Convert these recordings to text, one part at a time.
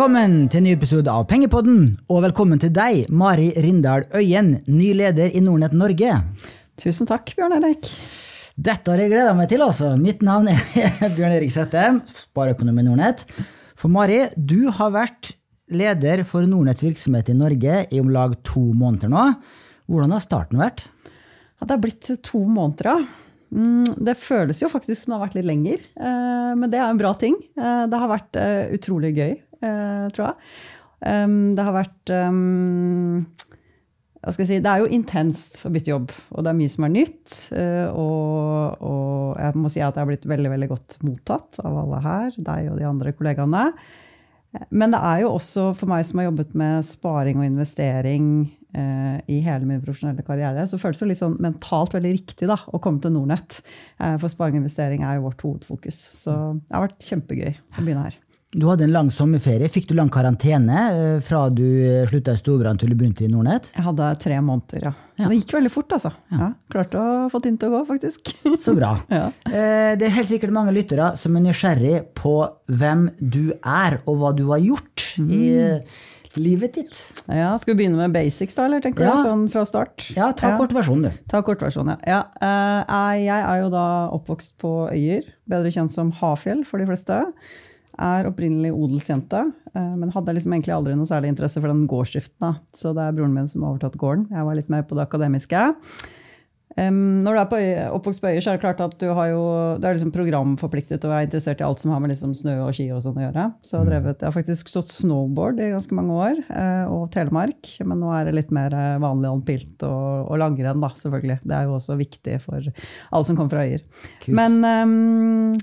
Velkommen til en ny episode av Pengepodden, og velkommen til deg, Mari Rindal Øyen, ny leder i Nordnett Norge. Tusen takk, Bjørn Erik. Dette har jeg gleda meg til, altså. Mitt navn er Bjørn Erik Sette, spareøkonom i Nordnett. For Mari, du har vært leder for Nordnetts virksomhet i Norge i om lag to måneder nå. Hvordan har starten vært? Ja, det har blitt to måneder, ja. Mm, det føles jo faktisk som det har vært litt lenger, eh, men det er en bra ting. Eh, det har vært eh, utrolig gøy, tror jeg. Det har vært si, Det er jo intenst å bytte jobb, og det er mye som er nytt. Og, og jeg må si at jeg har blitt veldig veldig godt mottatt av alle her, deg og de andre kollegaene. Men det er jo også for meg som har jobbet med sparing og investering eh, i hele min profesjonelle karriere, så føles det litt sånn mentalt veldig riktig da, å komme til Nordnett. Eh, for sparing og investering er jo vårt hovedfokus. Så det har vært kjempegøy å begynne her. Du hadde en lang sommerferie. Fikk du lang karantene eh, fra du slutta i Storbrann til du begynte i Nordnett? Jeg hadde tre måneder, ja. ja. Det gikk veldig fort, altså. Ja. Ja, klarte å få tiden til å gå, faktisk. Så bra. Eh, det er helt sikkert mange lyttere som er nysgjerrig på hvem du er, og hva du har gjort mm. i livet ditt. Ja, Skal vi begynne med basics, da? eller tenker ja. du, sånn fra start? Ja, ta kort versjon, du. Ta kort versjon, ja. Eh, jeg er jo da oppvokst på Øyer, bedre kjent som Hafjell for de fleste er opprinnelig odelsjente, eh, men hadde liksom egentlig aldri noe særlig interesse for den gårdsdriften. Så det er broren min som har overtatt gården. Jeg var litt mer på det akademiske. når du er på øye, oppvokst på Øyer, så er det klart at du, jo, du er liksom programforpliktet og er interessert i alt som har med liksom snø og ski og sånn å gjøre. Så jeg, drevet, jeg har faktisk stått snowboard i ganske mange år, eh, og Telemark. Men nå er det litt mer eh, vanlig alpilt og, og langrenn, da, selvfølgelig. Det er jo også viktig for alle som kommer fra Øyer. Kult. Men um,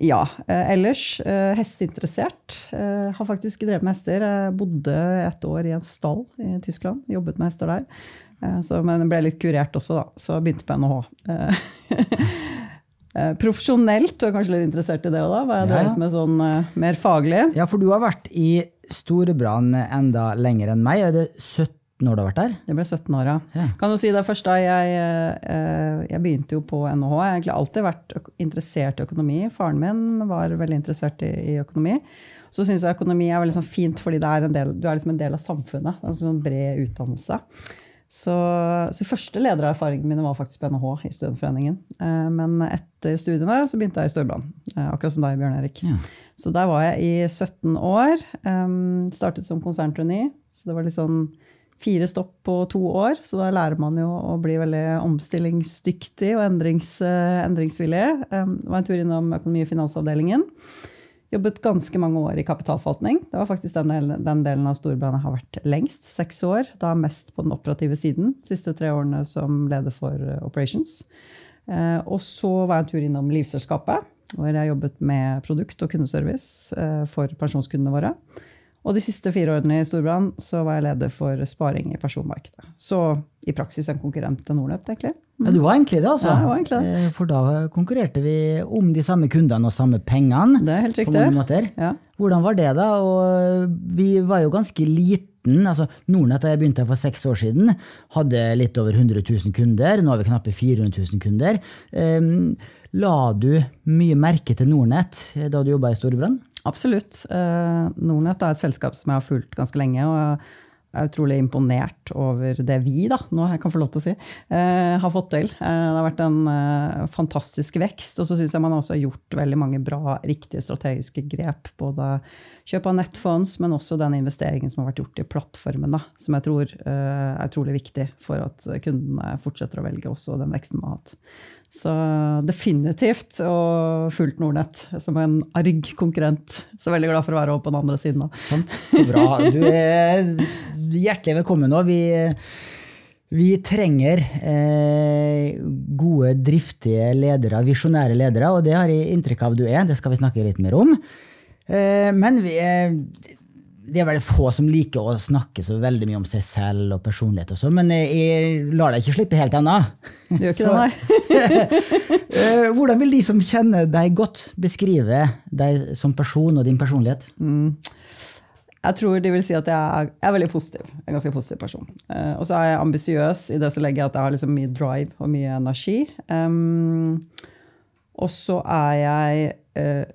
ja. Eh, ellers eh, hesteinteressert. Eh, har faktisk drevet med hester. Jeg bodde et år i en stall i Tyskland. Jobbet med hester der. Så, men ble litt kurert også, da. Så begynte på NHH. Profesjonelt og kanskje litt interessert i det òg, da. Hva jeg ja, drevet med sånn mer faglig. Ja, for du har vært i Storebrann enda lenger enn meg. Er det 17 når du har vært der? Det ble 17 år, ja. ja. Kan du si det først da, jeg, eh, jeg, begynte jo på NHH. Jeg har egentlig alltid vært interessert i økonomi. Faren min var veldig interessert i, i økonomi. Så syns jeg økonomi er veldig sånn fint fordi er del, du er liksom en del av samfunnet. En sånn bred utdannelse. Så, så første ledererfaringene mine var faktisk på NHH i Studentforeningen. Eh, men etter studiene så begynte jeg i Storbrann, eh, akkurat som deg, Bjørn Erik. Ja. Så der var jeg i 17 år. Startet som konserntrainee. Så det var litt sånn fire stopp på to år, så da lærer man jo å bli veldig omstillingsdyktig og endrings, uh, endringsvillig. Um, var en tur innom økonomi- og finansavdelingen. Jobbet ganske mange år i kapitalforvaltning. Det var faktisk den, delen, den delen av Storbrann har vært lengst. Seks år. Da mest på den operative siden. De siste tre årene som leder for uh, Operations. Uh, og så var jeg en tur innom Livselskapet, hvor jeg jobbet med produkt og kundeservice for pensjonskundene våre. Og de siste fire årene i Storbrann så var jeg leder for sparing i personmarkedet. Så i praksis en konkurrent til Nordnett, egentlig. Mm. Ja, Du var egentlig det, altså. Ja, jeg var egentlig det. Eh, for da konkurrerte vi om de samme kundene og samme pengene. Det er helt riktig. På mange måter. Ja. Hvordan var det, da? Og vi var jo ganske liten. altså Nordnett da jeg begynte for seks år siden, hadde litt over 100 000 kunder. Nå har vi knappe 400 000 kunder. Um, la du mye merke til Nordnett da du jobba i Storbrann? Absolutt. Eh, Nordnett er et selskap som jeg har fulgt ganske lenge. og jeg er utrolig imponert over det vi, da, nå jeg kan få lov til å si, eh, har fått til. Eh, det har vært en fantastisk vekst. Og så syns jeg man også har gjort veldig mange bra, riktige strategiske grep. Både kjøp av nettfonds, men også den investeringen som har vært gjort i plattformen. Da, som jeg tror er utrolig viktig for at kundene fortsetter å velge også den veksten man har hatt. Så definitivt, og fullt Nordnett som en arg konkurrent. Så veldig glad for å være på den andre siden. Sant. Så bra. Du er hjertelig velkommen nå. Vi, vi trenger eh, gode, driftige ledere, visjonære ledere, og det har jeg inntrykk av du er. Det skal vi snakke litt mer om. Eh, men vi er det er veldig få som liker å snakke så veldig mye om seg selv og personlighet, og så, men jeg lar deg ikke slippe helt ennå. Du gjør ikke det, nei. Eh, hvordan vil de som kjenner deg godt, beskrive deg som person og din personlighet? Mm. Jeg tror de vil si at jeg er, jeg er veldig positiv. En ganske positiv person. Uh, og så er jeg ambisiøs i det som legger at jeg har liksom mye drive og mye energi. Um, og så er jeg uh,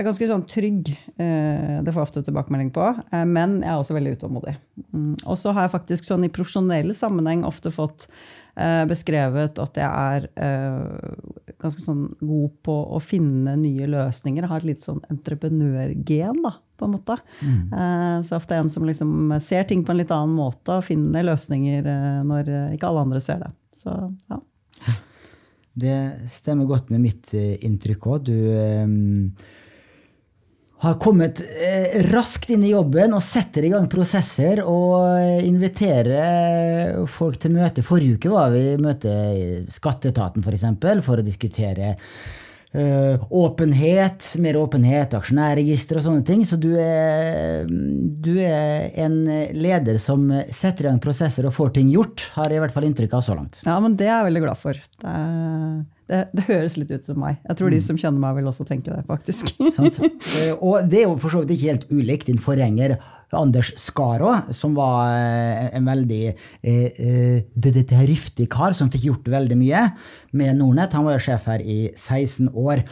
er ganske sånn trygg. Det får jeg ofte tilbakemelding på. Men jeg er også veldig utålmodig. Mm, og så har jeg faktisk sånn i profesjonell sammenheng ofte fått beskrevet at jeg er ganske sånn god på å finne nye løsninger. Jeg har et litt sånn entreprenørgen, da, på en måte. Mm. Så ofte er en som liksom ser ting på en litt annen måte og finner løsninger når ikke alle andre ser det. Så ja. Det stemmer godt med mitt eh, inntrykk òg. Du har kommet eh, raskt inn i jobben og setter i gang prosesser og eh, inviterer folk til møte. Forrige uke var vi i møte i Skatteetaten f.eks. For, for å diskutere Uh, åpenhet, mer åpenhet, aksjonærregister og sånne ting. Så du er, du er, en leder som setter i gang prosesser og får ting gjort, har jeg i hvert fall inntrykk av så langt. Ja, men det er jeg veldig glad for. Det, det, det høres litt ut som meg. Jeg tror mm. de som kjenner meg, vil også tenke det, faktisk. uh, og det er jo for så vidt ikke helt ulikt din forgjenger Anders Skaro, som var eh, en veldig eh, eh riftig kar som fikk gjort veldig mye med Nordnett. Han var jo sjef her i 16 år.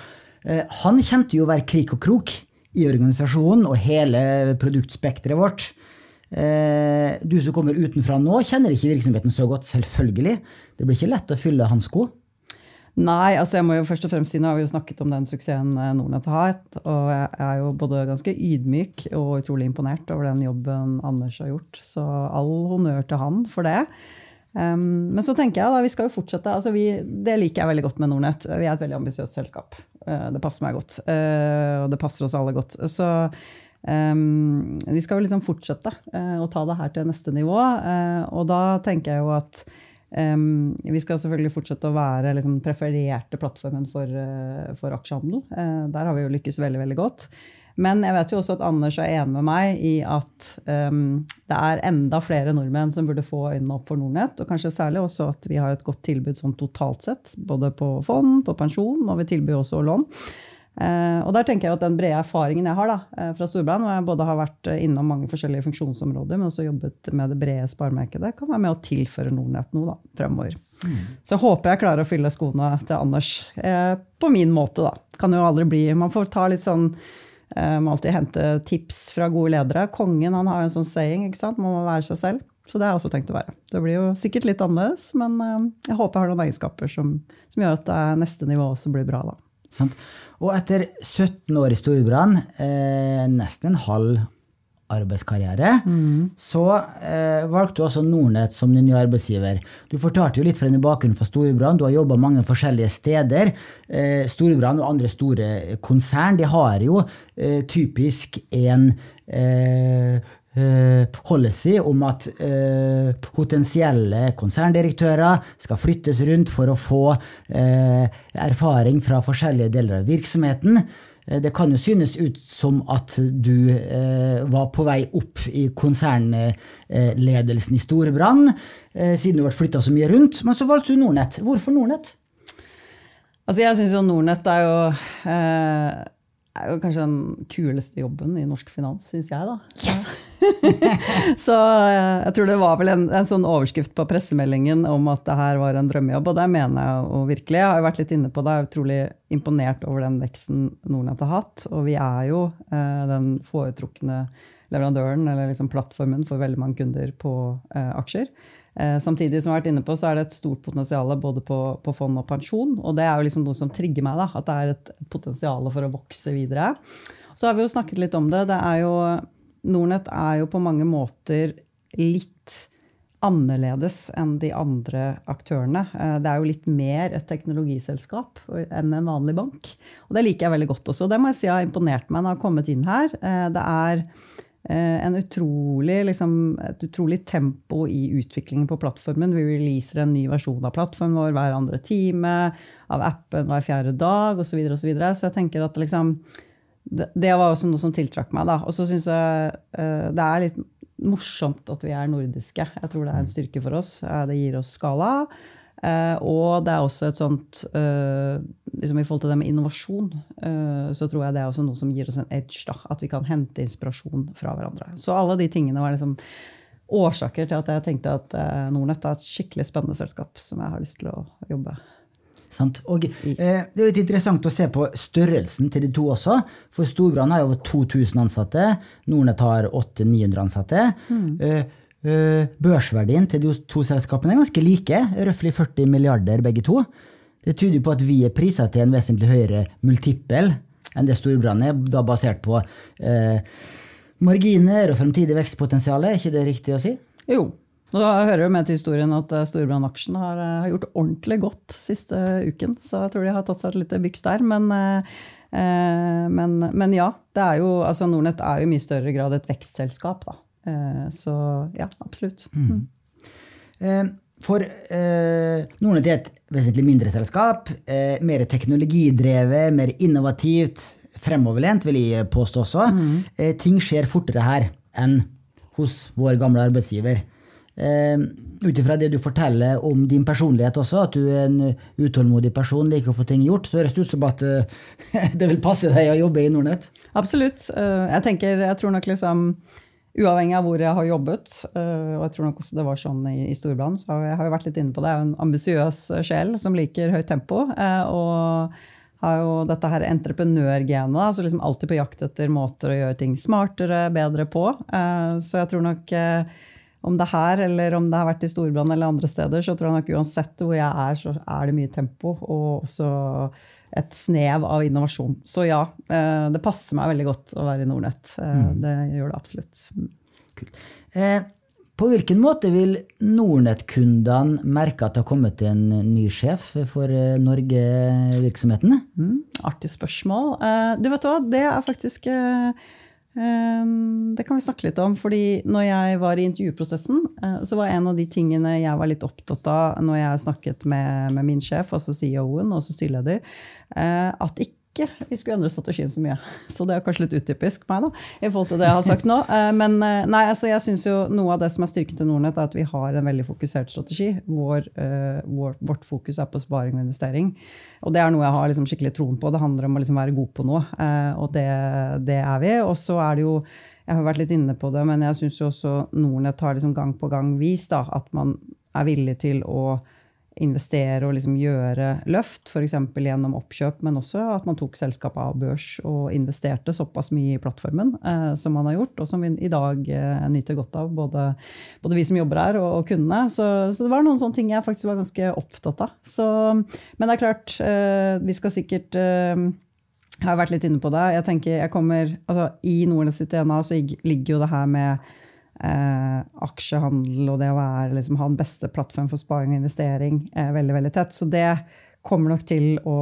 Han kjente jo hver krik og krok i organisasjonen og hele produktspekteret vårt. Du som kommer utenfra nå, kjenner ikke virksomheten så godt, selvfølgelig. Det blir ikke lett å fylle hans sko. Nei, altså jeg må jo først og fremst si, nå har vi jo snakket om den suksessen eh, Nordnett har hatt. Og jeg er jo både ganske ydmyk og utrolig imponert over den jobben Anders har gjort. Så all honnør til han for det. Um, men så tenker jeg da, vi skal jo fortsette. altså vi, Det liker jeg veldig godt med Nordnett. Vi er et veldig ambisiøst selskap. Uh, det passer meg godt. Uh, og det passer oss alle godt. Så um, vi skal jo liksom fortsette uh, å ta det her til neste nivå. og da tenker jeg jo at Um, vi skal selvfølgelig fortsette å være liksom, prefererte plattformen for, uh, for aksjehandel. Uh, der har vi jo lykkes veldig veldig godt. Men jeg vet jo også at Anders er enig med meg i at um, det er enda flere nordmenn som burde få øynene opp for Nordnett. Og kanskje særlig også at vi har et godt tilbud sånn totalt sett. Både på fond, på pensjon, og vi tilbyr også lån. Uh, og der tenker jeg at Den brede erfaringen jeg har da, uh, fra Storbrann, hvor jeg både har vært uh, innom mange forskjellige funksjonsområder, men også jobbet med det brede sparemarkedet, kan være med å tilføre Nordnett noe da, fremover. Mm. Så jeg håper jeg klarer å fylle skoene til Anders på min måte. da. Kan jo aldri bli, Man får ta litt sånn Må alltid hente tips fra gode ledere. Kongen han har jo en sånn saying. ikke sant? Man må være seg selv. Så det har jeg også tenkt å være. Det blir jo sikkert litt annerledes, men jeg håper jeg har noen egenskaper som, som gjør at det neste nivå også blir bra. da. Sant? Og etter 17 år i Storbrann, eh, nesten en halv arbeidskarriere, mm. så eh, valgte du også Nordnett som din nye arbeidsgiver. Du fortalte jo litt fra din bakgrunn fra Storbrann. Du har jobba mange forskjellige steder. Eh, Storbrann og andre store konsern de har jo eh, typisk en Eh, policy om at uh, potensielle konserndirektører skal flyttes rundt for å få uh, erfaring fra forskjellige deler av virksomheten. Det kan jo synes ut som at du var på vei opp i konsernledelsen i Storebrann, siden du ble flytta så mye rundt, men så valgte du Nordnett. Hvorfor Nordnett? Altså jeg syns jo Nordnett er jo er jo kanskje den kuleste jobben i norsk finans, syns jeg, da. Yes! så eh, jeg tror det var vel en, en, sånn overskrift på pressemeldingen om at det her var en drømmejobb, og det mener jeg jo virkelig. Jeg har jo vært litt inne på det, jeg er utrolig imponert over den veksten Nordnett har hatt. Og vi er jo eh, den foretrukne leverandøren, eller liksom plattformen, for veldig mange kunder på eh, aksjer. Eh, samtidig som jeg har vært inne på, så er det et stort potensial både på, på, fond og pensjon. Og det er jo liksom noe som trigger meg, da, at det er et potensial for å vokse videre. Så har vi jo snakket litt om det. det er jo, Nordnett er jo på mange måter litt annerledes enn de andre aktørene. Eh, det er jo litt mer et teknologiselskap enn en vanlig bank. Og det liker jeg veldig godt også. Det må jeg si har imponert meg når jeg har kommet inn her. Eh, det er Eh, utrolig, liksom, et utrolig tempo i utviklingen på plattformen. Vi releaser en ny versjon av plattformen vår hver andre time, av appen hver fjerde dag osv. Så, videre, og så, videre. så jeg tenker at liksom, det, det, var også noe som tiltrakk meg. Da. Og så syns jeg uh, det er litt morsomt at vi er nordiske. Jeg tror det er en styrke for oss. Det gir oss skala. Uh, og det er også et sånt uh, liksom I forhold til det med innovasjon, uh, så tror jeg det er også noe som gir oss en edge. Da, at vi kan hente inspirasjon fra hverandre. Så alle de tingene var liksom årsaker til at jeg tenkte at Nordnett er et skikkelig spennende selskap som jeg har lyst til å jobbe Sant? Og eh, Det er litt interessant å se på størrelsen til de to også. For Storbrann har over 2000 ansatte. Nordnett har 800-900 ansatte. Mm. Eh, eh, børsverdien til de to selskapene er ganske like. Røftlig 40 milliarder begge to. Det tyder på at vi er prisa til en vesentlig høyere multippel enn det Storbrann er, da basert på eh, marginer og fremtidig vekstpotensial. Er ikke det riktig å si? Jo. Og da hører jo med til historien at eh, Storbrann-aksjen har, eh, har, gjort ordentlig godt siste uken. Så jeg tror de har tatt seg et lite byks der. Men, eh, men, men, ja, det er jo, altså Nordnett er jo i mye større grad et vekstselskap. Da. Eh, så ja, absolutt. Mm. Mm. For eh, Nordnett er et vesentlig mindre selskap. Eh, mer teknologidrevet, mer innovativt, fremoverlent, vil jeg påstå også. Mm. Eh, ting skjer fortere her enn hos vår gamle arbeidsgiver. Eh, Ut ifra det du forteller om din personlighet også, at du er en utålmodig person, liker å få ting gjort, så høres det ut som at eh, det vil passe deg å jobbe i Nordnett? Absolutt. Eh, jeg tenker, jeg tror nok liksom Uavhengig av hvor jeg har jobbet, og jeg tror nok også det var sånn i, i Storbrann, så jeg har jo vært litt inne på det, jeg er jo en ambisiøs sjel som liker høyt tempo. Og har jo dette her entreprenørgenet, altså liksom alltid på jakt etter måter å gjøre ting smartere, bedre på. Så jeg tror nok om det er her eller om det har vært i Storbrann eller andre steder, så tror jeg nok uansett hvor jeg er, så er det mye tempo. Og også et snev av innovasjon. Så ja, eh, det passer meg veldig godt å være i Nordnett. Eh, mm. Det gjør det absolutt. Kult. Eh, på hvilken måte vil Nordnett-kundene merke at det har kommet en ny sjef for Norge-virksomheten? Mm, artig spørsmål. Du vet hva, det er faktisk det kan vi snakke litt om. fordi når jeg var i intervjuprosessen, så var en av de tingene jeg var litt opptatt av når jeg snakket med, med min sjef, altså CEO-en og styreleder, Eh, at ikke vi skulle endre strategien så mye. Så det er kanskje litt utypisk meg, da, i forhold til det jeg har sagt nå. Eh, men eh, nei, altså jeg synes jo noe av det som er styrken til Nordnett, er at vi har en veldig fokusert strategi. Vår, vår, vårt fokus er på sparing og investering. Og det er noe jeg har liksom skikkelig troen på. Det handler om å liksom være god på noe, og det, det er vi. Og så er det jo jeg har vært litt inne på det, men jeg syns også Nordnett har liksom gang på gang vist da, at man er villig til å investere og liksom gjøre løft, f.eks. gjennom oppkjøp, men også at man tok selskapet av børs og investerte såpass mye i plattformen eh, som man har gjort, og som vi i dag eh, nyter godt av, både, både, vi som jobber her og, og kundene. Så, så, det var noen sånne ting jeg faktisk var ganske opptatt av. Så, men det er klart, eh, vi skal sikkert eh, jeg har vært litt inne på det. Jeg tenker, jeg kommer, altså, I Nordnes sitt DNA så ligger jo det her med eh, aksjehandel og det å være, liksom, ha den beste plattformen for sparing og investering eh, veldig, veldig tett. Så det kommer nok til å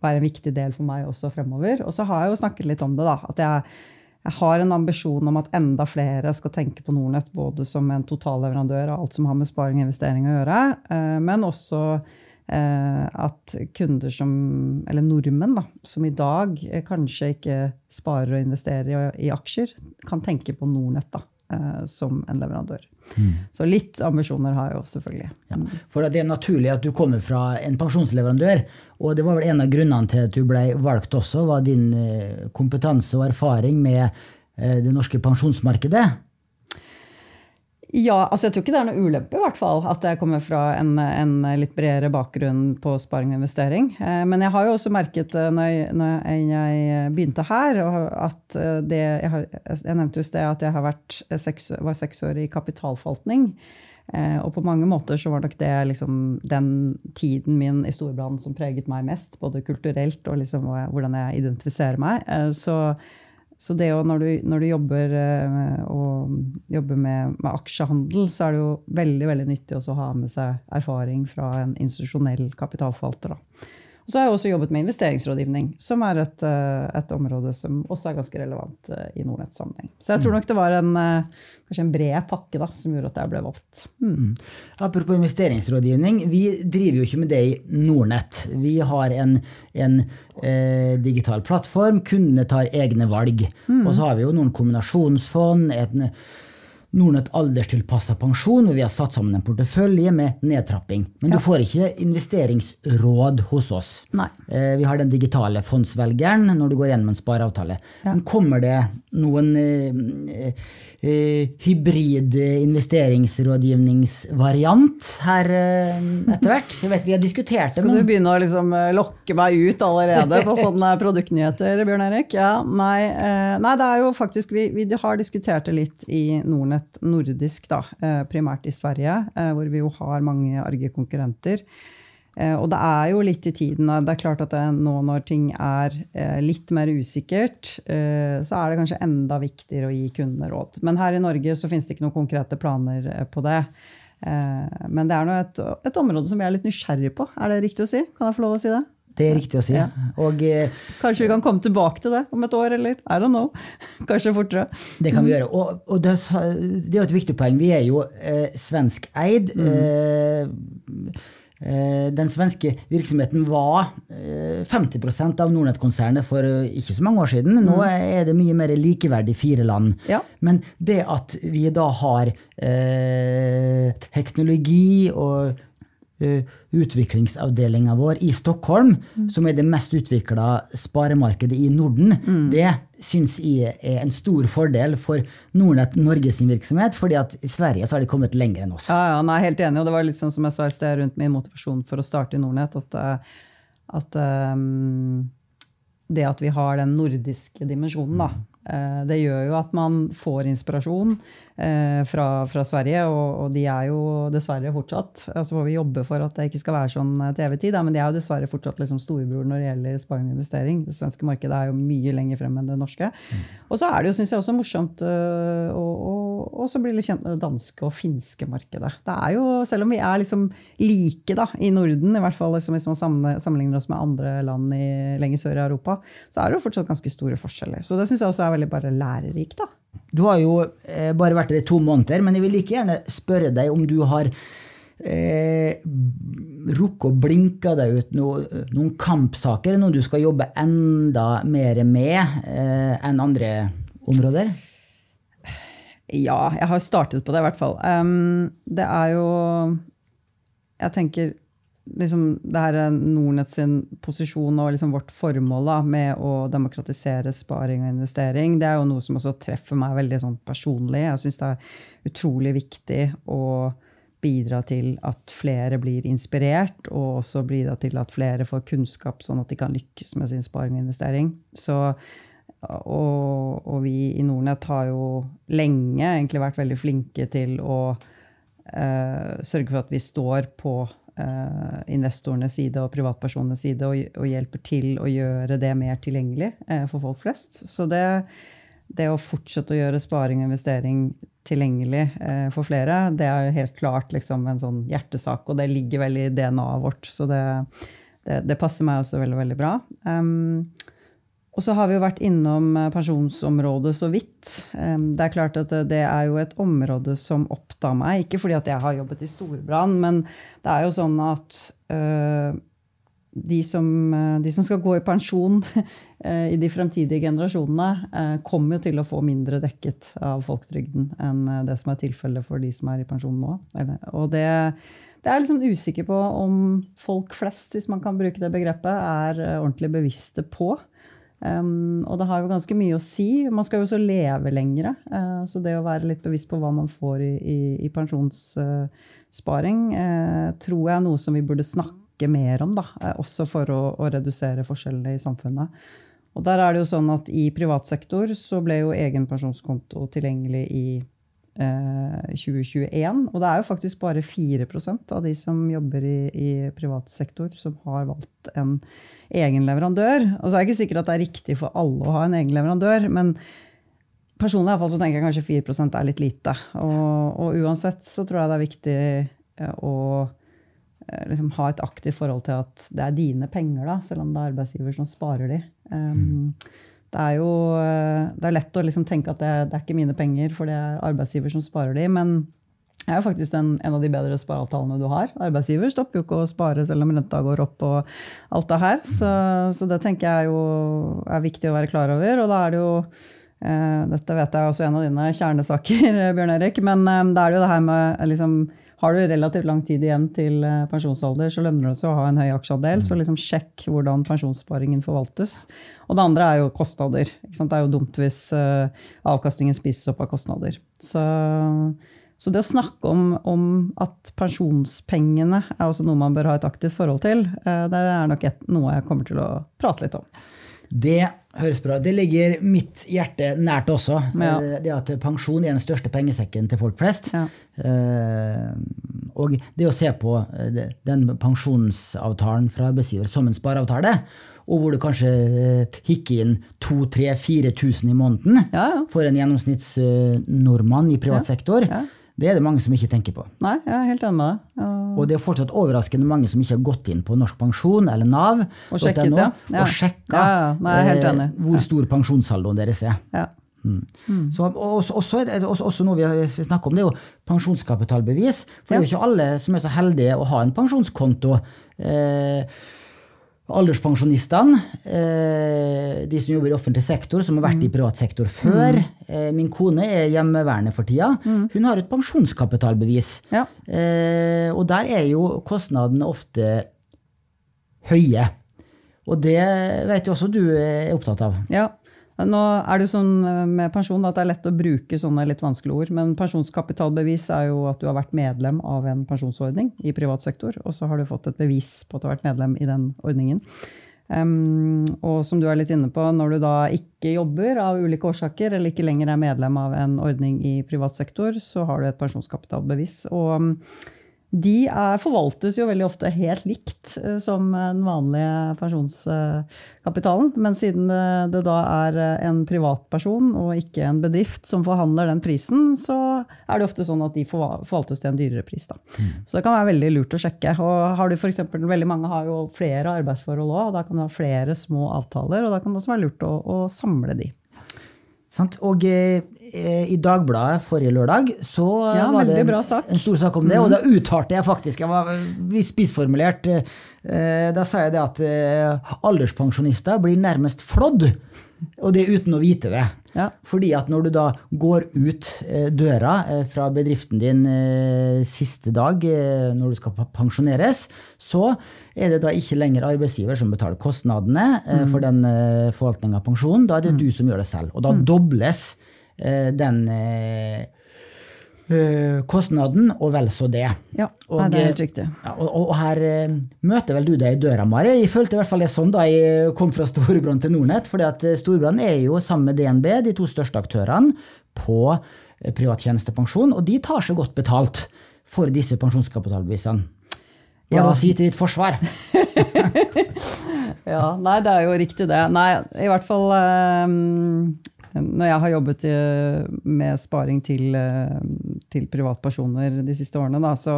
være en viktig del for meg også fremover. Og så har jeg jo snakket litt om det, da. At jeg, jeg har en ambisjon om at enda flere skal tenke på Nordnett både som en totalleverandør av alt som har med sparing og investering å gjøre, eh, men også eh, at kunder som, eller nordmenn, da, som i dag kanskje ikke sparer og investerer i aksjer, kan tenke på Nordnett da, eh, som en leverandør. Mm. Så litt ambisjoner har jeg jo selvfølgelig. Ja, for det er naturlig at du kommer fra en pensjonsleverandør. Og det var vel en av grunnene til at du ble valgt også, var din eh, kompetanse og erfaring med eh, det norske pensjonsmarkedet. Ja, altså jeg tror ikke det er noe ulempe i hvert fall, at jeg kommer fra en, en litt bredere bakgrunn på sparing og investering. Eh, men jeg har jo også merket eh, når jeg, når jeg begynte her, at eh, det Jeg, har, jeg nevnte jo i sted at jeg seks, var seks år i kapitalforvaltning. Og på mange måter så var nok det liksom den tiden min i Storbrann som preget meg mest, både kulturelt og liksom hvordan jeg identifiserer meg. Så så det når, du, når du jobber, uh, jobber med, med, aksjehandel, så er det jo veldig veldig nyttig å ha med seg erfaring fra en institusjonell kapitalforvalter. Og så har jeg også jobbet med investeringsrådgivning, som er et, eh, et område som også er ganske relevant eh, i Nordnetts sammenheng. Så jeg tror nok det var en, eh, kanskje en bred pakke da, som gjorde at jeg ble valgt. Mm. Mm. Apropos investeringsrådgivning, vi driver jo ikke med det i Nordnett. Vi har en, en eh, digital plattform, kundene tar egne valg. Mm. Og så har vi jo noen kombinasjonsfond. et Nordnett alderstilpassa pensjon, hvor vi har satt sammen en portefølje med nedtrapping. Men Ja. du får ikke investeringsråd hos oss. Nei. Eh, Vi har den digitale fondsvelgeren når du går gjennom en spareavtale. Ja. Men kommer det noen eh, hybrid investeringsrådgivningsvariant her eh, etter hvert? Jeg vet vi har diskutert det, Skal du begynne å liksom eh, lokke meg ut allerede på sånne produktnyheter, Bjørn Erik? Ja, nei, eh, nei, det er jo faktisk Vi, vi har diskutert det litt i Nordnett nordisk, da, eh, primært i Sverige, eh, hvor vi jo har mange arge konkurrenter. Eh, Og det er jo litt i tiden. Det er klart at det, nå når ting er eh, litt mer usikkert, eh, så er det kanskje enda viktigere å gi kundene råd. Men her i Norge så finnes det ikke noen konkrete planer på det. Men det er nå et, et område som vi er litt nysgjerrig på. Er det riktig å si? Kan jeg få lov å si det? det er riktig å si. Ja. Og Kanskje vi kan komme tilbake til det om et år, eller? I don't know. Kanskje fortere. det kan vi gjøre. Og, og det, det er jo et viktig poeng. Vi er jo eh, svenskeid. Mm. eh, den svenske virksomheten var eh, 50% av Nordnett-konsernet for eh, ikke så mange år siden. Nå er det mye mer likeverdig fire land. Ja. Men det at vi da har eh, teknologi og eh, utviklingsavdelinga vår i Stockholm, som er det mest utvikla sparemarkedet i Norden, det syns jeg er en stor fordel for Nordnett Norge sin virksomhet, fordi at i Sverige så har de kommet lenger enn oss. Ja, ja, nei, helt enig. Og det var litt sånn som jeg sa i sted rundt min motivasjon for å starte i Nordnett, at, eh, at um, det at vi har den nordiske dimensjonen, da, eh, det gjør jo at man får inspirasjon eh, fra, fra Sverige, og, og de er jo dessverre fortsatt altså får vi jobbe for at det ikke skal være sånn eh, til evig tid, men de er jo dessverre fortsatt liksom storebror når det gjelder sparing og investering. Det svenske markedet er jo mye lenger frem enn det norske. Og så er det jo, synes jeg, også morsomt å å også bli litt kjent med det danske og finske markedet. Det er jo, Selv om vi er liksom like da, i Norden, i hvert fall liksom, hvis man sammenligner- sammenligner oss med andre land i, lenger sør i Europa, så er det jo fortsatt ganske store forskjeller. Så det syns jeg også er veldig bare lærerikt. da. Du har jo eh, bare vært der i to måneder, men jeg vil like gjerne spørre deg om du har eh, rukket å blinke deg ut no, noen kampsaker, noe du skal jobbe enda mer med eh, enn andre områder? Ja, jeg har startet på det i hvert fall. Um, det er jo Jeg tenker liksom det her er Nordnett sin posisjon og liksom vårt formål da, med å demokratisere sparing og investering, det er jo noe som også treffer meg veldig sånn personlig. Jeg syns det er utrolig viktig å bidra til at flere blir inspirert, og også bidra til at flere får kunnskap, sånn at de kan lykkes med sin sparing og investering. Så og, og vi i Nordnett har jo lenge egentlig vært veldig flinke til å eh, sørge for at vi står på investorenes side og privatpersonenes side og, og hjelper til å gjøre det mer tilgjengelig eh, for folk flest. Så det, det å fortsette å gjøre sparing og investering tilgjengelig eh, for flere, det er helt klart liksom en sånn hjertesak, og det ligger veldig i DNA-et vårt. Så det, det, det passer meg også veldig, veldig bra. Um, og så har vi jo vært innom eh, pensjonsområdet så vidt. Det er klart at det- det er jo et område som opptar meg. Ikke fordi at jeg har jobbet i Storbrann, men det er jo sånn at øh, de, som, de som skal gå i pensjon i de fremtidige generasjonene, kommer jo til å få mindre dekket av folketrygden enn det som er tilfellet for de som er i pensjon nå. Og det, det er liksom usikker på om folk flest, hvis man kan bruke det begrepet, er ordentlig bevisste på. Um, og det har jo ganske mye å si. Man skal jo også leve lengre. Uh, så det å være litt bevisst på hva man får i, i, i pensjonssparing, uh, tror jeg er noe som vi burde snakke mer om. Da, uh, også for å, å redusere forskjellene i samfunnet. Og der er det jo sånn at I privat sektor så ble jo egen pensjonskonto tilgjengelig i eh, 2021. Og det er jo faktisk bare 4% av de som jobber i, i privat sektor, som har valgt en egen leverandør. Og så er det ikke sikkert at det er riktig for alle å ha en egen leverandør, men personlig i hvert fall så tenker jeg kanskje 4 er litt lite. Og, og uansett så tror jeg det er viktig eh, å eh, liksom ha et aktivt forhold til at det er dine penger, da, selv om det er arbeidsgiver som sparer de. Um, det er jo eh, det er lett å liksom tenke at det, det er ikke mine penger, for det er arbeidsgiver som sparer de. Men det er jo faktisk den, en av de bedre spareavtalene du har. Arbeidsgiver stopper jo ikke å spare selv om renta går opp og alt det her. Så, så det tenker jeg jo er viktig å være klar over. Og da er det jo Eh, dette vet jeg også er en av dine kjernesaker, Bjørn Erik. Men eh, det er jo det her med liksom, Har du relativt lang tid igjen til eh, pensjonsalder, så lønner det seg å ha en høy aksjeandel. Så liksom sjekk hvordan pensjonssparingen forvaltes. Og det andre er jo kostnader. Det er jo dumt hvis avkastningen spises opp av kostnader. Så, så det å snakke om, om, at pensjonspengene er også noe man bør ha et aktivt forhold til, det er nok et, noe jeg kommer til å prate litt om. Det høres bra Det ligger mitt hjerte nært også. Ja. Eh, det at pensjon er den største pengesekken til folk flest. Ja. Eh, og det å se på eh, den pensjonsavtalen fra arbeidsgiver som en spareavtale, og hvor du kanskje hikker inn 2000-4000 i måneden ja, for en gjennomsnittsnordmann i privat sektor, det er det mange som ikke tenker på. Nei, jeg er helt enig med deg. Og det er fortsatt overraskende mange som ikke har gått inn på Norsk Pensjon eller Nav og sjekket, ja. Ja. og sjekka ja, eh, hvor stor pensjonssaldoen deres er. Mm. Mm. Så, også, også, også, også, noe vi snakker om, det er jo pensjonskapitalbevis. For det er jo ikke alle som er så heldige å ha en pensjonskonto. Eh, alderspensjonistene, eh, de som jobber i offentlig sektor, som har vært i mm. privat sektor før. Mm. Min kone er hjemmeværende for tida. Mm. Hun har et pensjonskapitalbevis. Ja. Eh, og der er jo kostnadene ofte høye. Og det vet jo også du er opptatt av. Ja, nå er det sånn eh, med pensjon at det er lett å bruke sånne litt vanskelige ord. Men pensjonskapitalbevis er jo at du har vært medlem av en pensjonsordning i privat sektor. Og så har du fått et bevis på at du har vært medlem i den ordningen. Um, og som du er litt inne på, når du da ikke jobber av ulike årsaker, eller ikke lenger er medlem av en ordning i privat sektor, så har du et pensjonskapitalbevis. Og de er, forvaltes jo veldig ofte helt likt eh, som den vanlige pensjonskapitalen. Men siden det da er en privatperson og ikke en bedrift som forhandler den prisen, så er det ofte sånn at de forvaltes til en dyrere pris. Da. Mm. Så det kan være veldig lurt å sjekke. Og har du for eksempel, veldig mange har jo flere arbeidsforhold òg, og da kan du ha flere små avtaler. Og da kan det også være lurt å, å samle de. Og eh, i Dagbladet forrige lørdag så ja, var det en, en, stor sak om det. Mm. Og da uttalte jeg faktisk, jeg var litt spissformulert, eh, da sa jeg det at eh, alderspensjonister blir nærmest flådd. Og det uten å vite det. Ja. Fordi at når du da går ut eh, døra eh, fra bedriften din eh, siste dag når du skal pensjoneres, så er det da ikke lenger arbeidsgiver som betaler kostnadene mm. for den forvaltninga av pensjonen. Da er det mm. du som gjør det selv. Og da mm. dobles den kostnaden, og vel så det. Ja, og, det er helt riktig. Ja, og, og, her uh, møter vel du deg i døra, Mari. Jeg følte i hvert fall det sånn da jeg kom fra Storbrann til Nordnett. for Storbrann er jo sammen med DNB de to største aktørene på privat tjenestepensjon, og de tar så godt betalt for disse pensjonskapitalbevisene. Hva ja. å si til ditt forsvar? ja, nei, det er jo riktig, det. Nei, i hvert fall um, når jeg har jobbet eh, med sparing til, eh, til privatpersoner de siste årene, da, så,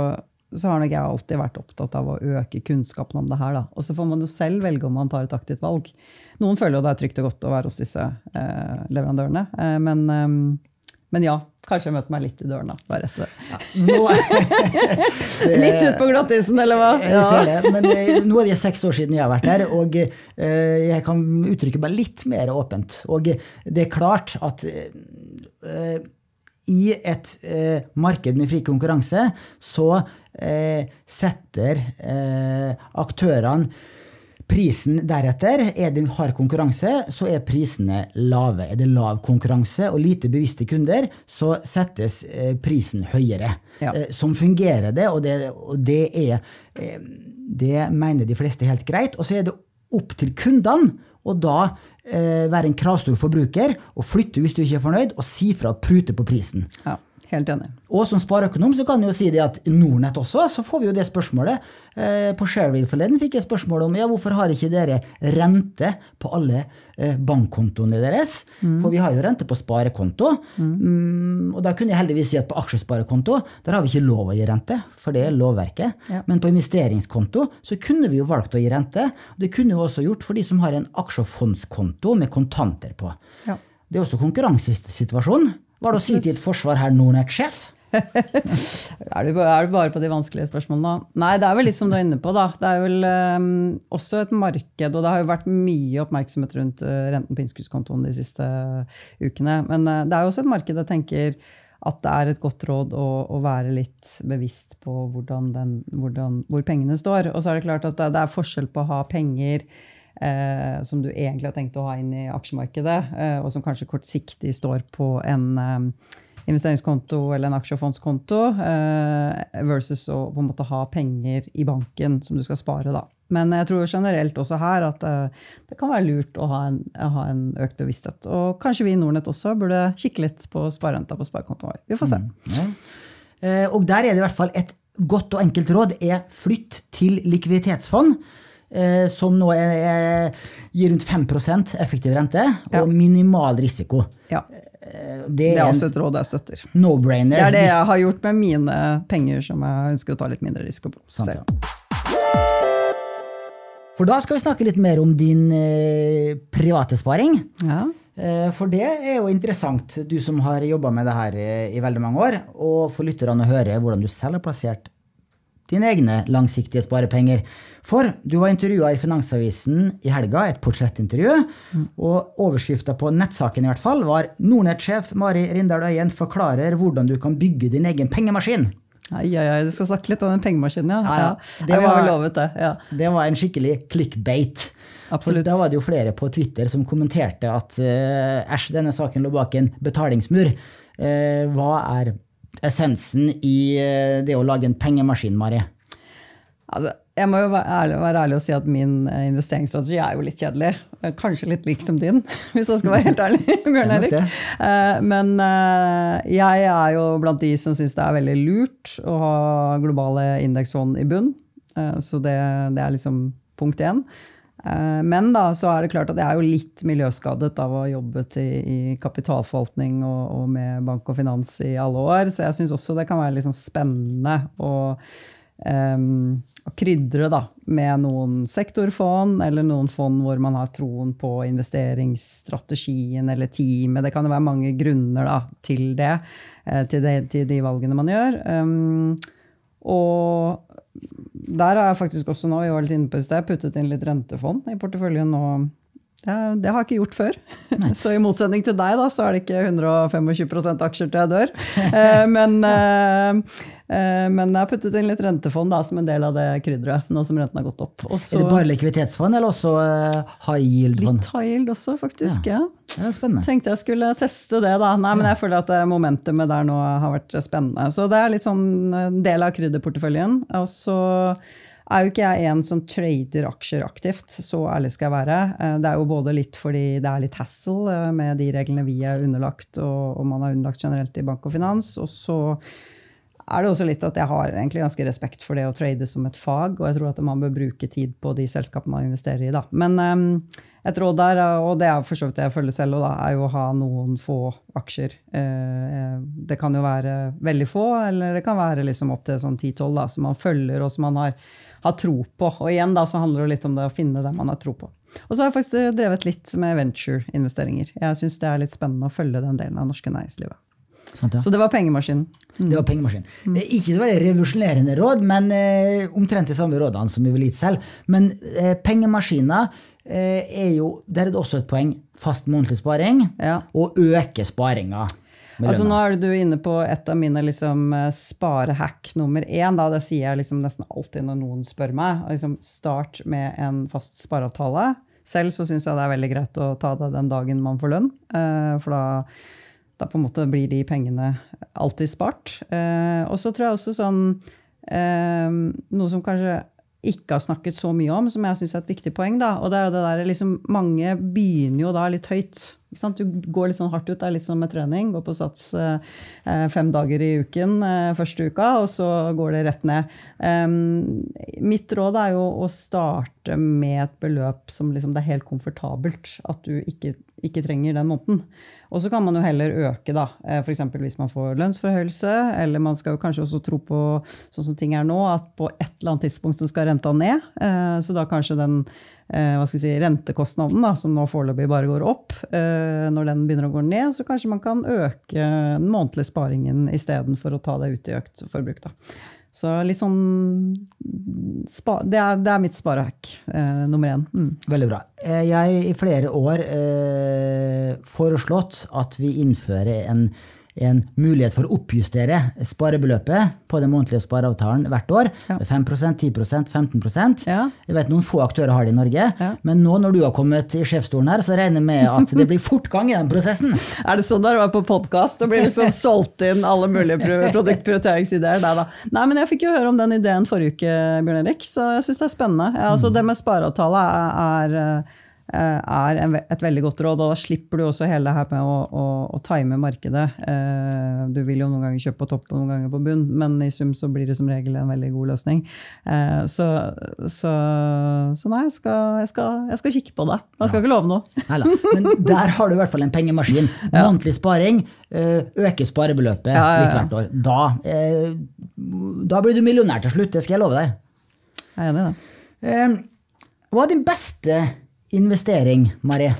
så, har nok jeg alltid vært opptatt av å øke kunnskapen om det her. Og så får man jo selv velge om man tar et aktivt valg. Noen føler jo det er trygt og godt å være hos disse eh, leverandørene. Eh, men, eh, men, ja, kanskje jeg møtte meg litt i døren, da. Bare etter. Ja, litt ut på glattisen, eller hva? Jeg ser det. Men eh, nå er det seks år siden jeg har vært der, og eh, jeg kan uttrykke meg litt mer åpent. Og det er klart at eh, i et marked med fri konkurranse så setter aktørene Prisen deretter, er det hard konkurranse, så er prisene lave. Er det lav konkurranse og lite bevisste kunder, så settes eh, prisen høyere. Ja. Sånn som fungerer det, og det, og det er eh, Det mener de fleste helt greit. Og så er det opp til kundene og da være en kravstor forbruker og flytte hvis du ikke er fornøyd, og si fra og prute på prisen. Ja. Helt enig. Og som spareøkonom så kan jeg jo si det at Nordnett også, så får vi jo det spørsmålet. Eh, på Shareville forleden fikk jeg spørsmål om ja, hvorfor har ikke dere rente på alle eh, bankkontoene deres? Mm. For vi har jo rente på sparekonto. Mm. Mm, og da kunne jeg heldigvis si at på aksjesparekonto der har vi ikke lov å gi rente, for det er lovverket. Ja. Men på investeringskonto så kunne vi jo valgt å gi rente. Det kunne vi også gjort for de som har en aksjefondskonto med kontanter på. Ja. Det er også konkurransesituasjon. Hva er det å si til et forsvar her, er, du, er, du, bare på de vanskelige spørsmålene? Nei, det er vel litt som du er inne på. da. Det er vel um, også et marked, og det har jo vært mye oppmerksomhet rundt uh, renten på innskuddskontoen de siste ukene. Men uh, det er jo også et marked jeg tenker at det er et godt råd å, å være litt bevisst på hvordan den, hvordan, hvor pengene står. Og så er det klart at det, det er forskjell på å ha penger eh, som du egentlig har tenkt å ha inn i aksjemarkedet, eh, og som kanskje kortsiktig står på en eh, investeringskonto eller en aksjefondskonto, eh, versus å på en måte ha penger i banken som du skal spare. da. Men jeg tror generelt også her at eh, det kan være lurt å ha en, ha en, økt bevissthet. Og kanskje vi i Nordnett også burde kikke litt på sparerenta på sparekontoen vår. Vi får se. Mm, ja. eh, og der er det i hvert fall et godt og enkelt råd er flytt til likviditetsfond. Eh, som nå er, er, gir rundt 5% effektiv rente og ja. minimal risiko. Ja. Eh, det, det, er også et råd jeg støtter. No-brainer. Det er det jeg har gjort med mine penger som jeg ønsker å ta litt mindre risiko på. Sant, ja. For da skal vi snakke litt mer om din eh, private sparing. Ja. Eh, for det er jo interessant, du som har jobba med det her eh, i veldig mange år, og for lytterne å høre hvordan du selv har plassert dine egne langsiktige sparepenger. For du var intervjua i Finansavisen i helga, et portrettintervju. Mm. Og overskrifta på nettsaken i hvert fall var 'Nordnett-sjef Mari Rindal Øyen forklarer hvordan du kan bygge din egen pengemaskin'. Ai, ai, ai, du skal snakke litt om den pengemaskinen, ja. ja, ja. Det, var, lovet, det. Ja. det var en skikkelig clickbait. Absolutt. For da var det jo flere på Twitter som kommenterte at eh, æsj, denne saken lå bak en betalingsmur. Eh, hva er essensen i eh, det å lage en pengemaskin, Mari? Altså, jeg må jo være ærlig, være ærlig, og si at min eh, investeringsstrategi er jo litt kjedelig. Eh, kanskje litt lik som din, hvis jeg skal være helt ærlig. Bjørn Erik. Men jeg er jo blant de som syns det er veldig lurt å ha globale indeksfond i bunn. Så det, det er liksom punkt én. Eh, men da, så er det klart at jeg er jo litt miljøskadet av å ha jobbet i, i kapitalforvaltning og, og, med bank og finans i alle år, så jeg syns også det kan være sånn spennende å, um, krydre da, med noen sektorfond eller noen fond hvor man har troen på investeringsstrategien eller teamet. Det kan jo være mange grunner da, til det, eh, til, det, til de valgene man gjør. Um, og der har jeg faktisk også nå, vi var litt inne på i sted, puttet inn litt rentefond i porteføljen nå. Det, det har jeg ikke gjort før. Så i motsetning til deg, da, så er det ikke 125% aksjer til jeg dør. Eh, men, eh, eh, men, jeg har puttet inn litt rentefond da, som en del av det krydderet, nå som renten har gått opp. Også, er det bare likviditetsfond, eller også high yield-fond? Litt high yield også, faktisk. ja. ja. Det er spennende. Tenkte jeg skulle teste det, da. Nei, men jeg føler at momentumet der nå har vært spennende. Så det er litt sånn en del av krydderporteføljen. Og så er jo ikke jeg en som trader aksjer aktivt, så ærlig skal jeg være. Eh, det er jo både litt fordi det er litt hassle eh, med de reglene vi er underlagt, og, og man er underlagt generelt i bank og finans. Og så er det også litt at jeg har egentlig ganske respekt for det å trade som et fag, og jeg tror at man bør bruke tid på de selskapene man investerer i. Da. Men um, et råd der, og det er for så vidt det jeg følger selv, da, er jo å ha noen få aksjer. Uh, det kan jo være veldig få, eller det kan være liksom opp til sånn 10-12 som man følger, og som man har har tro på. Og igjen da, så handler det litt om det å finne det man har tro på. Og så har jeg faktisk drevet litt med venture-investeringer. Jeg syns det er litt spennende å følge den delen av norske næringslivet. Sant, ja. Så det var pengemaskinen. Mm. Det var pengemaskinen. Mm. Ikke så veldig revolusjonerende råd, men eh, omtrent de samme rådene som vi vil gitt selv. Men eh, pengemaskiner eh, er jo Der er det også et poeng. Fast månedlig sparing. Ja. Og øke sparinga. Altså, nå er du inne på et av mine liksom, eh, sparehack nummer én. Da. Det sier jeg liksom nesten alltid når noen spør meg. Liksom, start med en fast spareavtale. Selv så syns jeg det er veldig greit å ta det den dagen man får lønn. Eh, for da, da på en måte blir de pengene alltid spart. Eh, og så tror jeg også sånn Noe som kanskje ikke har snakket så mye om, som jeg syns er et viktig poeng. Da. Og det er jo det der, liksom, Mange begynner jo da litt høyt. Du går litt sånn hardt ut. Det er litt som med trening. Går på sats eh, eh, fem dager i uken eh, første uka, og så går det rett ned. Mitt råd er jo å starte med et beløp som liksom det er helt komfortabelt at du ikke, ikke trenger den måneden. Og så kan man jo heller øke, da. F.eks. hvis man får lønnsforhøyelse, eller man skal jo kanskje også tro på, sånn som ting er nå, at på et eller annet tidspunkt så skal renta ned. Så da kanskje den eh, hva skal jeg si, rentekostnaden, da, som nå foreløpig bare går opp, eh, når den begynner å gå ned, så kanskje man kan øke den månedlige sparingen istedenfor å ta det ut i økt forbruk. Da. Så litt sånn det er, det er mitt sparehack eh, nummer én. Mm. Veldig bra. Eh, jeg har i flere år eh, foreslått at vi innfører en en mulighet for å oppjustere sparebeløpet på den månedlige spareavtalen hvert år. Ja. 5 10% 15 ja. Jeg vet Noen få aktører har det i Norge. Ja. Men nå når du har kommet i sjefsstolen her, så regner jeg med at det blir fortgang i den prosessen. er det sånn du var på podkast og blir liksom solgt inn alle mulige produktprioriteringsideer? Nei, da. Nei, men jeg fikk jo høre om den ideen forrige uke, Bjørn Erik, så jeg syns det er spennende. Altså, det med spareavtale er, er Eh, er et veldig godt råd. Og da slipper du også hele det her med å, å, å time markedet. Eh, du vil jo noen ganger kjøpe på topp og noen ganger på bunn, men i sum så blir det som regel en veldig god løsning. Eh, så, så, så nei, jeg skal, jeg, skal, jeg skal, kikke på det. Jeg skal ja. ikke love noe. Neida. Men der har du i hvert fall en pengemaskin. Månedlig sparing. øker sparebeløpet ja, ja, litt hvert år. Da, da blir du millionær til slutt, det skal jeg love deg. Jeg er enig i det. Hva er din beste investering, Marie?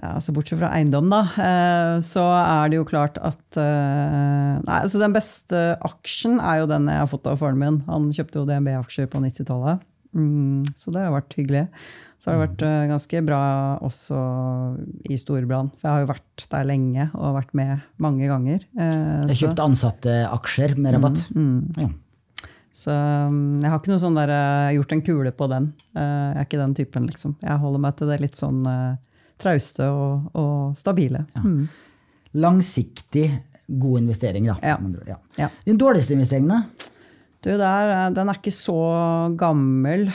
Ja, altså Bortsett fra eiendom, da, eh, så er det jo klart at eh, Nei, altså Den beste aksjen er jo den jeg har fått av faren min. Han kjøpte jo DNB-aksjer på 90-tallet. Mm, så det har vært hyggelig. Så har det vært eh, ganske bra også i Storbrann. For jeg har jo vært der lenge og vært med mange ganger. Jeg kjøpte ansatte-aksjer med rabatt. Mm, mm. Ja. Så um, jeg har ikke noe sånn der, uh, gjort en kule på den. Uh, jeg er ikke den typen, liksom. Jeg holder meg til det litt sånn uh, trauste og, og stabile. Ja. Mm. Langsiktig, god investering, da. Ja. ja. ja. Din dårligste investering, da? Du, der, den er ikke så gammel,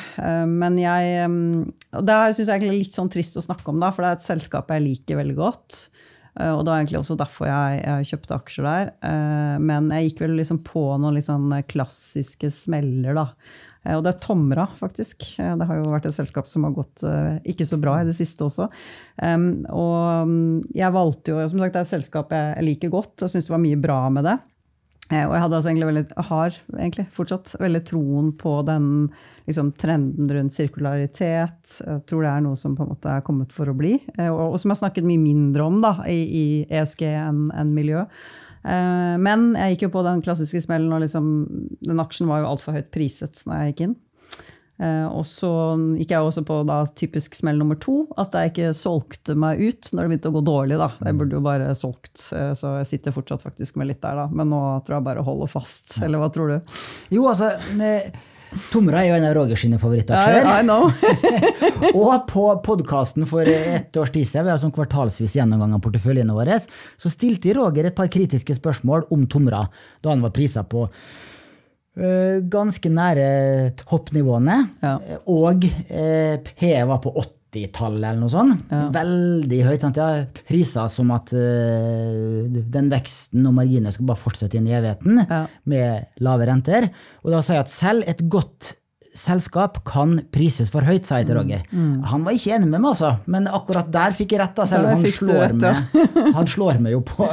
men jeg um, Det syns jeg er litt sånn trist å snakke om, da, for det er et selskap jeg liker veldig godt. Eh, og det var egentlig også derfor jeg, jeg kjøpte aksjer der. Eh, men jeg gikk vel liksom på noen sånn klassiske smeller, da. Og det er Tomra, faktisk. Det har jo vært et selskap som har gått ikke så bra i det siste også. Og mm, jeg valgte jo, som sagt, det er et selskap jeg liker godt og syns det var mye bra med det. Og jeg hadde altså egentlig veldig, har egentlig fortsatt veldig troen på den liksom, trenden rundt sirkularitet. Jeg tror det er noe som på en måte er kommet for å bli, eh, og, og som jeg har snakket mye mindre om da, i, i ESG enn en miljø. Eh, men jeg gikk jo på den klassiske smellen, og liksom, den aksjen var jo altfor høyt priset når jeg gikk inn. Eh, og så gikk jeg også på da, typisk smell nummer to, at jeg ikke solgte meg ut når det begynte å gå dårlig. Da. Jeg burde jo bare solgt, så jeg sitter fortsatt faktisk med litt der, da. Men nå tror jeg bare å holde fast. Eller hva tror du? Jo, altså... Med Tomra er jo en av Roger sine favorittaksjer. I, I know. og på podkasten for et års tid siden, vi har sånn kvartalsvis gjennomgang av porteføljene våre, så stilte Roger et par kritiske spørsmål om Tomra da han var prisa på uh, ganske nære hoppnivåene. Ja. Og uh, PE var på 80 80-tallet eller noe sånt. Ja. Veldig høyt. Sant? Ja, priser som at uh, den veksten og marginene skal bare fortsette inn i evigheten ja. med lave renter. Og da sa jeg at selv et godt selskap kan prises for høyt, sa jeg til mm. Roger. Mm. Mm. Han var ikke enig med meg, altså, men akkurat der fikk jeg rett. Da, selv om han slår, meg, han slår meg jo på,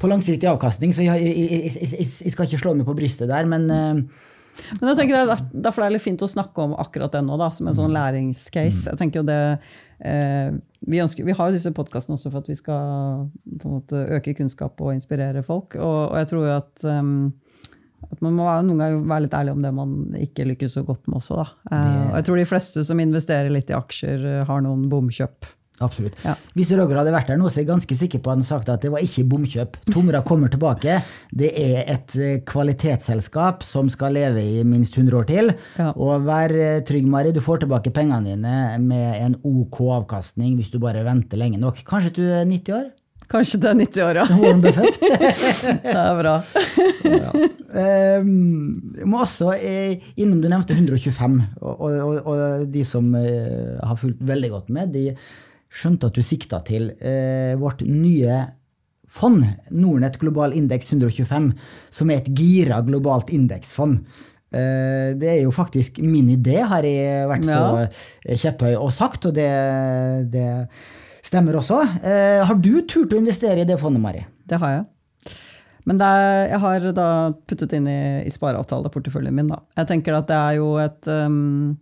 på langsiktig avkastning, så jeg, jeg, jeg, jeg, skal ikke slå meg på brystet der, men uh, men jeg tenker det er Derfor det er litt fint å snakke om akkurat det nå, da, som en sånn mm. læringscase. Jeg tenker jo det, eh, vi, ønsker, vi, har jo disse podkastene også for at vi skal på en måte øke kunnskap og inspirere folk. Og, og jeg tror jo at, um, at man må noen ganger være litt ærlig om det man ikke lykkes så godt med også. Da. Eh, og jeg tror de fleste som investerer litt i aksjer, har noen bomkjøp. Absolutt. Ja. Hvis Roger hadde vært der nå, så er jeg ganske sikker på at han sagt at det var ikke bomkjøp. Tomra kommer tilbake. Det er et eh, kvalitetsselskap som skal leve i minst 100 år til. Ja. Og vær eh, trygg, Mari, du får tilbake pengene dine med en OK avkastning hvis du bare venter lenge nok. Kanskje du er 90 år? Kanskje du er 90 år, ja. Som Warren Buffett. det er bra. ja. jeg må også eh, innom Du nevnte 125, og, og, og de som har fulgt veldig godt med, de skjønte at du sikta til eh, vårt nye fond, Nordnett global indeks 125, som er et gira globalt indeksfond. Eh, det er jo faktisk min idé, har jeg vært så ja. kjepphøy og sagt, og det, det stemmer også. Eh, har du turt å investere i det fondet, Mari? Det har jeg. Men er, jeg har da puttet inn i, i spareavtaleporteføljen min. Da. Jeg tenker at det er jo et um,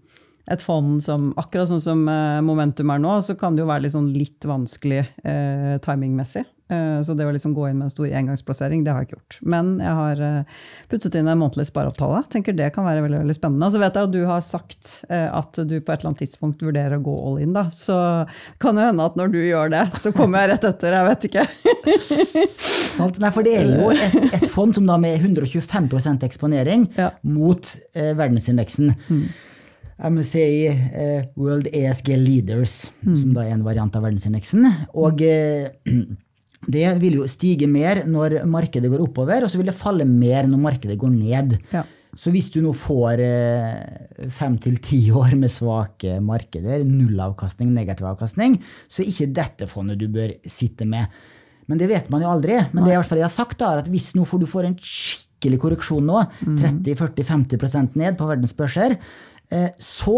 et fond som Akkurat sånn som eh, momentum er nå, så kan det jo være litt, sånn litt vanskelig eh, timingmessig. Eh, så det å liksom gå inn med en stor engangsplassering, det har jeg ikke gjort. Men jeg har eh, puttet inn en månedlig spareavtale. Tenker det kan være veldig, veldig spennende. Og så vet jeg at du har sagt eh, at du på et eller annet tidspunkt vurderer å gå all in. da. Så kan det hende at når du gjør det, så kommer jeg rett etter. Jeg vet ikke. Nei, for det er jo et, et fond som da med 125 eksponering Ja. mot eh, verdensindeksen. MSCI eh, World ESG Leaders, som da er en variant av verdensindeksen. Og eh, det vil jo stige mer når markedet går oppover, og så vil det falle mer når markedet går ned. Ja. Så hvis du nå får eh, fem til ti år med svake markeder, nullavkastning, negativ avkastning, så er ikke dette fondet du bør sitte med. Men det vet man jo aldri. Men det er i hvert fall jeg har sagt da, at hvis nå får du får en skikkelig korreksjon nå, 30-40-50% ned på verdens børser, så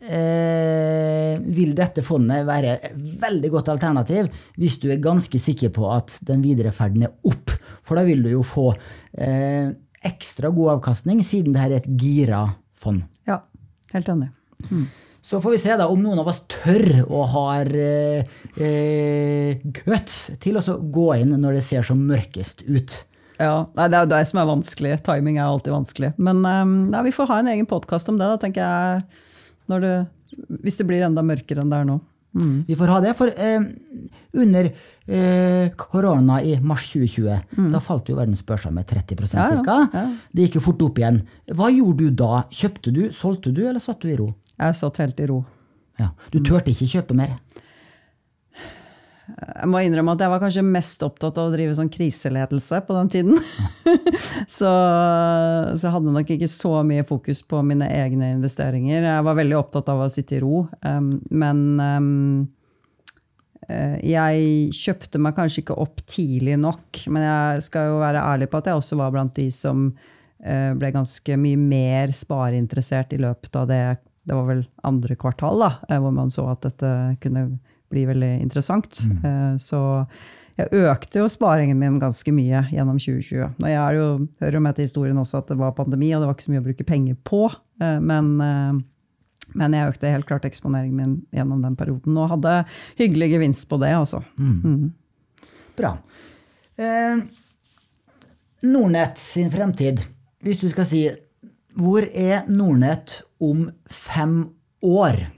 eh, vil dette fondet være et veldig godt alternativ hvis du er ganske sikker på at den videre ferden er opp. For da vil du jo få eh, ekstra god avkastning, siden det her er et gira fond. ja, helt enig. Så får vi se da om noen av oss tør og har eh, eh, guts til å gå inn når det ser som mørkest ut. Ja, nei, Det er jo det som er vanskelig. Timing er alltid vanskelig. Men um, nei, vi får ha en egen podkast om det, da, tenker jeg. Når det, hvis det blir enda mørkere enn det er nå. Mm. Vi får ha det, for eh, under eh, korona i mars 2020, da falt jo verdens børser med 30 Mm. Ja, ja, ja. Det gikk jo fort opp igjen. Hva gjorde du da? Kjøpte du, solgte du, eller satt du i ro? Jeg satt helt i ro. Ja. Du turte ikke kjøpe mer? Jeg må innrømme at jeg var kanskje mest opptatt av å drive sånn kriseledelse på den tiden. så, så jeg hadde nok ikke så mye fokus på mine egne investeringer. Jeg var veldig opptatt av å sitte i ro, um, men um, jeg kjøpte meg kanskje ikke opp tidlig nok. Men jeg skal jo være ærlig på at jeg også var blant de som eh, ble ganske mye mer spareinteressert i løpet av det det var vel andre kvartal, da, eh, hvor man så at dette kunne bli veldig interessant. Mm. Så jeg økte jo sparingen min ganske mye gjennom 2020. Og jeg jo, hører jo med til historien også at det var pandemi, og det var ikke så mye å bruke penger på. eh, Men, eh, men jeg økte helt klart eksponeringen min gjennom den perioden, og hadde hyggelig gevinst på det, altså. Mm. Bra. Eh, Nordnett sin fremtid. Hvis du skal si hvor er Nordnett om fem år?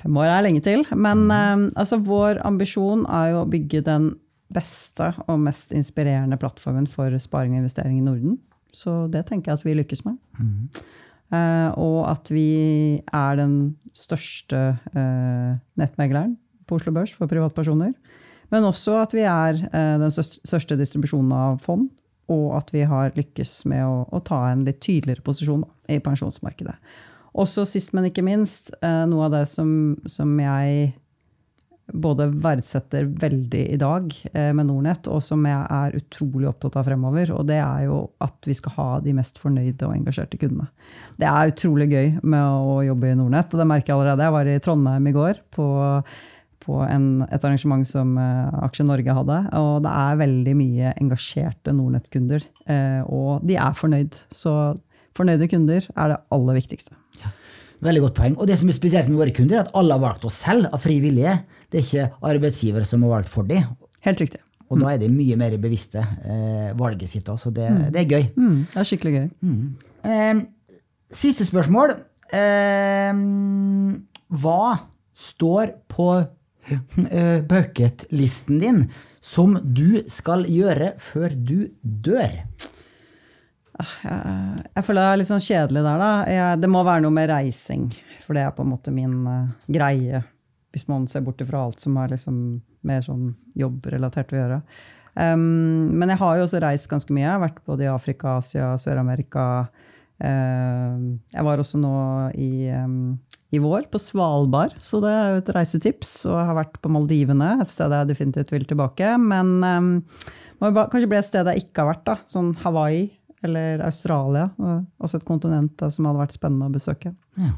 Fem år er lenge til, men eh, altså, vår ambisjon er jo å bygge den beste og mest inspirerende plattformen for sparing og investering i Norden. Så det tenker jeg at vi lykkes med. Eh, og at vi er den største uh, nettmegleren på Oslo Børs for privatpersoner. Men også at vi er uh, den største distribusjonen av fond, og at vi har lykkes med å, å ta en litt tydeligere posisjon da, i pensjonsmarkedet. Også sist, men ikke minst, eh, noe av det som, som jeg både verdsetter veldig i dag eh, med Nornett, og som jeg er utrolig opptatt av fremover, og det er jo at vi skal ha de mest fornøyde og engasjerte kundene. Det er utrolig gøy med å jobbe i Nornett, og det merker jeg allerede. Jeg var i Trondheim i går på, på en, et arrangement som eh, Aksje Norge hadde, og det er veldig mye engasjerte Nordnett-kunder, eh, og de er fornøyd. Så fornøyde kunder er det aller viktigste. Veldig godt poeng. Og det som er spesielt med våre kunder, er at alle har valgt oss selv av fri vilje. Det er ikke arbeidsgiver som har valgt for dem. Helt riktig. Og da er de mye mer bevisste eh, valget sitt så det, det er gøy. Mm, det er skikkelig gøy. Eh, siste spørsmål. Eh, hva står på eh, bucketlisten din som du skal gjøre før du dør? Jeg, jeg føler det er litt sånn kjedelig der, da. Jeg, det må være noe med reising. For det er på en måte min uh, greie, hvis man ser bort ifra alt som er liksom mer sånn jobbrelatert å gjøre. Um, men jeg har jo også reist ganske mye. Jeg har vært både i Afrika, Asia, Sør-Amerika. Uh, jeg var også nå i, um, i vår på Svalbard, så det er jo et reisetips. Og jeg har vært på Maldivene, et sted jeg definitivt vil tilbake. Men um, må kanskje bli et sted jeg ikke har vært, da. Sånn Hawaii eller Australia. Også et kontinent som hadde vært spennende å besøke. Ja.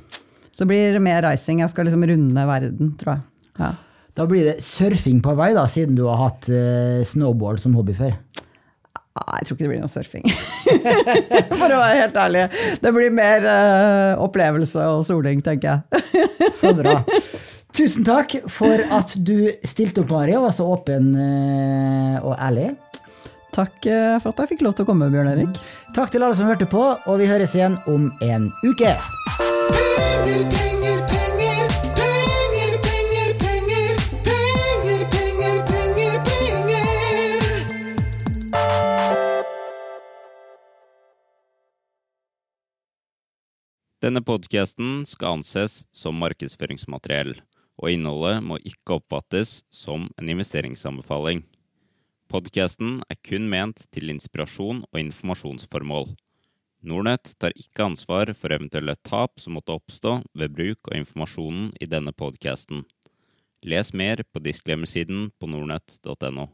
Så blir det mer reising. Jeg skal liksom runde verden, tror jeg. Ja. Da blir det surfing på vei, da, siden du har hatt eh, snowboard som hobby før. Nei, jeg tror ikke det blir noe surfing. For å være helt ærlig. Det blir mer uh, opplevelse og soling, tenker jeg. så bra. Tusen takk for at du stilte opp, Mari, og var så åpen uh, og ærlig. Takk uh, for at jeg fikk lov til å komme, Bjørn Erik. Takk til alle som hørte på, og vi høres igjen om en uke. Penger, penger. Denne podkasten skal anses som markedsføringsmateriell, og innholdet må ikke oppfattes som en investeringsanbefaling. Podkasten er kun ment til inspirasjon og informasjonsformål. Nornett tar ikke ansvar for eventuelle tap som måtte oppstå ved bruk av informasjonen i denne podkasten. Les mer på disclaimer på nordnett.no.